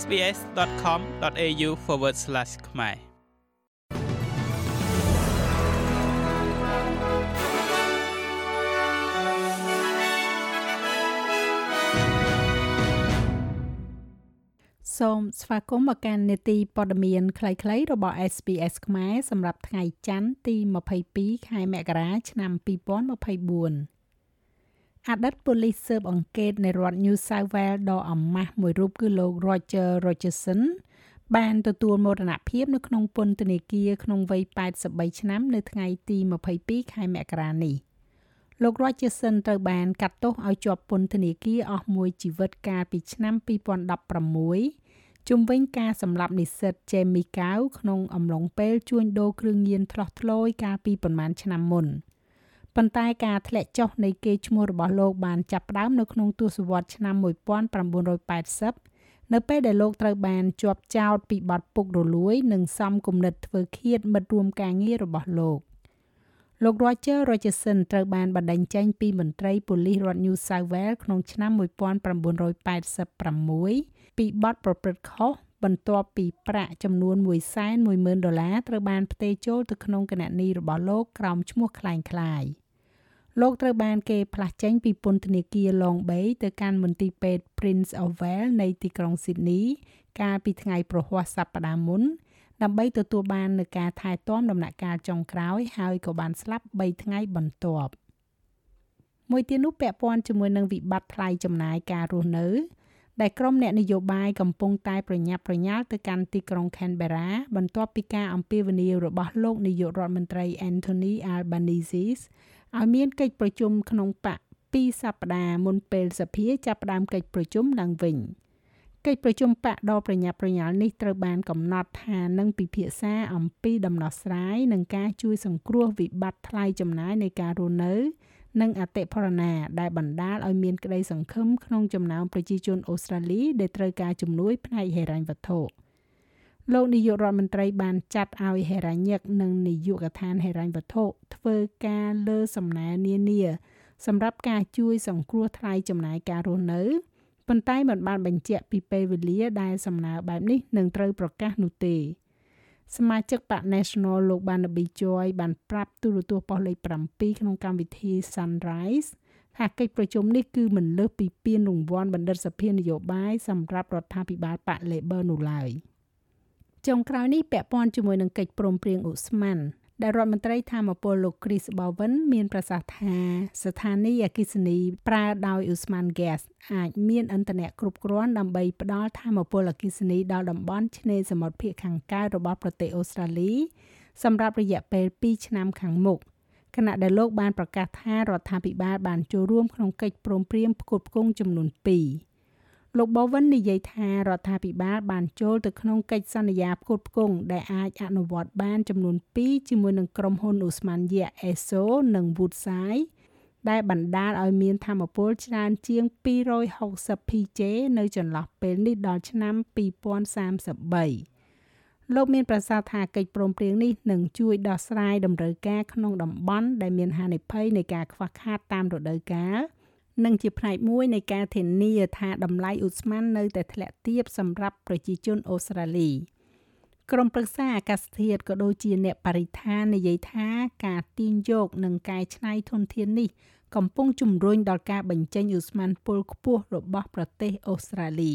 sbs.com.au/ ខ្មែរសូមស្វាគមន៍មកកាន់នេតិព័ត៌មានខ្លីៗរបស់ SBS ខ្មែរសម្រាប់ថ្ងៃច័ន្ទទី22ខែមករាឆ្នាំ2024 អតីតប៉ូលីសស៊ើបអង្កេតនៃរដ្ឋ New South Wales ដ៏អាម៉ាស់មួយរូបគឺលោក Roger Rogerson បានទទួលមរណភាពនៅក្នុងពន្ធនាគារក្នុងវ័យ83ឆ្នាំ នៅថ្ងៃទី22ខែមករានេះលោក Rogerson ត្រូវបានកាត់ទោសឲ្យជាប់ពន្ធនាគារអស់មួយជីវិតកាលពីឆ្នាំ2016ជំវិញការសម្លាប់និស្សិត Jamie Cow ក្នុងអំឡុងពេលជួញដូរគ្រឿងញៀនថ្លោះថ្លោយកាលពីប្រមាណឆ្នាំមុន។ ប៉ុន្តែការធ្លាក់ចុះនៃកេរ្តិ៍ឈ្មោះរបស់លោកបានចាប់ផ្ដើមនៅក្នុងទសវត្សរ៍ឆ្នាំ1980នៅពេលដែលលោកត្រូវបានជាប់ចោទពីបទពុករលួយ និងសំគំនិតធ្វើឃាតមិត្តរួមការងាររបស់លោកលោក Roger Rogerson ត្រូវបានបណ្តេញចេញពីមន្ត្រីប៉ូលីសរដ្ឋ New South Wales ក្នុងឆ្នាំ1986ពីបទប្រព្រឹត្តខុសបន្ទាប់ពីប្រាក់ចំនួន110,000ដុល្លារត្រូវបានផ្ទេរចូលទៅក្នុងគណនីរបស់លោកក្រោមឈ្មោះคล้ายៗ លោកត្រូវបានគេផ្លាស់ចេញពីពន្ធនាគារ Long Bay ទៅកាន់មន្ទីរពេទ្យ Prince of Wales នៃទីក្រុង Sydney កាលពីថ្ងៃប្រហ័សសប្តាហ៍មុនដើម្បីទទួលបាននូវការថែទាំដំណាក់កាលចុងក្រោយហើយក៏បានស្លាប់3ថ្ងៃបន្ទាប់មួយទៀតនោះពាក់ព័ន្ធជាមួយនឹងវិបត្តិថ្លៃចំណាយការរស់នៅ ដែលក្រុមអ្នកនយោបាយកំពុងតែប្រញាប់ប្រញាល់ទៅកាន់ទីក្រុង Canberra បន្ទាប់ពីការអំពាវនាវរបស់លោកនាយករដ្ឋមន្ត្រី Anthony Albanese ឲ្យមានកិច្ចប្រជុំក្នុងបក2សប្តាហ៍មុនពេលសភាចាប់ផ្ដើមកិច្ចប្រជុំឡើងវិញកិច្ចប្រជុំបកដ៏ប្រញាប់ប្រញាល់នេះត្រូវបានកំណត់ថានឹងពិភាក្សាអំពីដំណោះស្រាយនិងការជួយសង្គ្រោះវិបត្តិថ្លៃចំណាយនៃការរស់នៅនិងអតិផរណាដែលបណ្ដាលឲ្យមានក្តីសង្ឃឹមក្នុងចំណោមប្រជាជនអូស្ត្រាលីដែលត្រូវការជំនួយផ្នែកហិរញ្ញវត្ថុ។ លោកនាយករដ្ឋមន្ត្រីបានចាត់ឲ្យហេរ៉ាញិកនិងនាយកដ្ឋានហេរញ្ញវត្ថុធ្វើការលើសំណែនានាសម្រាប់ការជួយសង្គ្រោះថ្លៃចំណាយការរស់នៅប៉ុន្តែមិនបានបញ្ជាក់ពីពេលវេលាដែលសំណើបែបនេះនឹងត្រូវប្រកាសនោះទេសមាជិកបក National លោក Barnaby Joy បានប្រាប់ទូរទស្សន៍ប៉ុស្តិ៍លេខ7ក្នុងកម្មវិធី Sunrise ថាកិច្ចប្រជុំនេះគឺមិនលើសពីពានរង្វាន់បណ្ឌិតសភានយោបាយសម្រាប់រដ្ឋាភិបាលបក Labor នោះឡើយ។ ចុងក្រោយនេះពាក់ព័ន្ធជាមួយនឹងកិច្ចព្រមព្រៀងឧស្ម័នដែលរដ្ឋមន្ត្រីធម្មពលលោក Chris Bowen មានប្រសាសន៍ថាស្ថានីយអគិសនីប្រើដោយឧស្ម័ន gas អាចមានឥន្ធនៈគ្រប់គ្រាន់ដើម្បីផ្ដល់ធម្មពលអគិសនីដល់តំបន់ឆ្នេរសមុទ្រភាគខាងកើតរបស់ប្រទេសអូស្ត្រាលី សម្រាប់រយៈពេល2ឆ្នាំខាងមុខខណៈដែលលោកបានប្រកាសថារដ្ឋាភិបាលបានចូលរួមក្នុងកិច្ចព្រមព្រៀងផ្គត់ផ្គង់ចំនួន2 លោកបូវិននិយាយថារដ្ឋាភិបាលបានចូលទៅក្នុងកិច្ចសន្យាផ្គត់ផ្គង់ដែលអាចអនុវត្តបានចំនួន2ជាមួយនឹងក្រុមហ៊ុនអូស្មានយ៉ាអេសូនិង Woodside ដែលបណ្ដាលឲ្យមានធម្មពលច្រើនជាង 260 PJ នៅចន្លោះពេលនេះដល់ឆ្នាំ2033លោកមានប្រសាសន៍ថាកិច្ចព្រមព្រៀងនេះនឹងជួយដោះស្រាយតម្រូវការក្នុងតំបន់ដែលមានហានិភ័យនៃការខ្វះខាតតាមរដូវកាល និងជាផ្នែកមួយនៃការធានាថាតម្លៃឧស្ម័ននៅតែធ្លាក់ទាបសម្រាប់ប្រជាជនអូស្ត្រាលីក្រុមប្រឹក្សាអាកាសធាតុក៏ដូចជាអ្នកបរិស្ថាននិយាយថាការទាញយកនិងកែច្នៃធនធាននេះ កំពុងជំរុញដល់ការបញ្ចេញឧស្ម័នពុលខ្ពស់របស់ប្រទេសអូស្ត្រាលី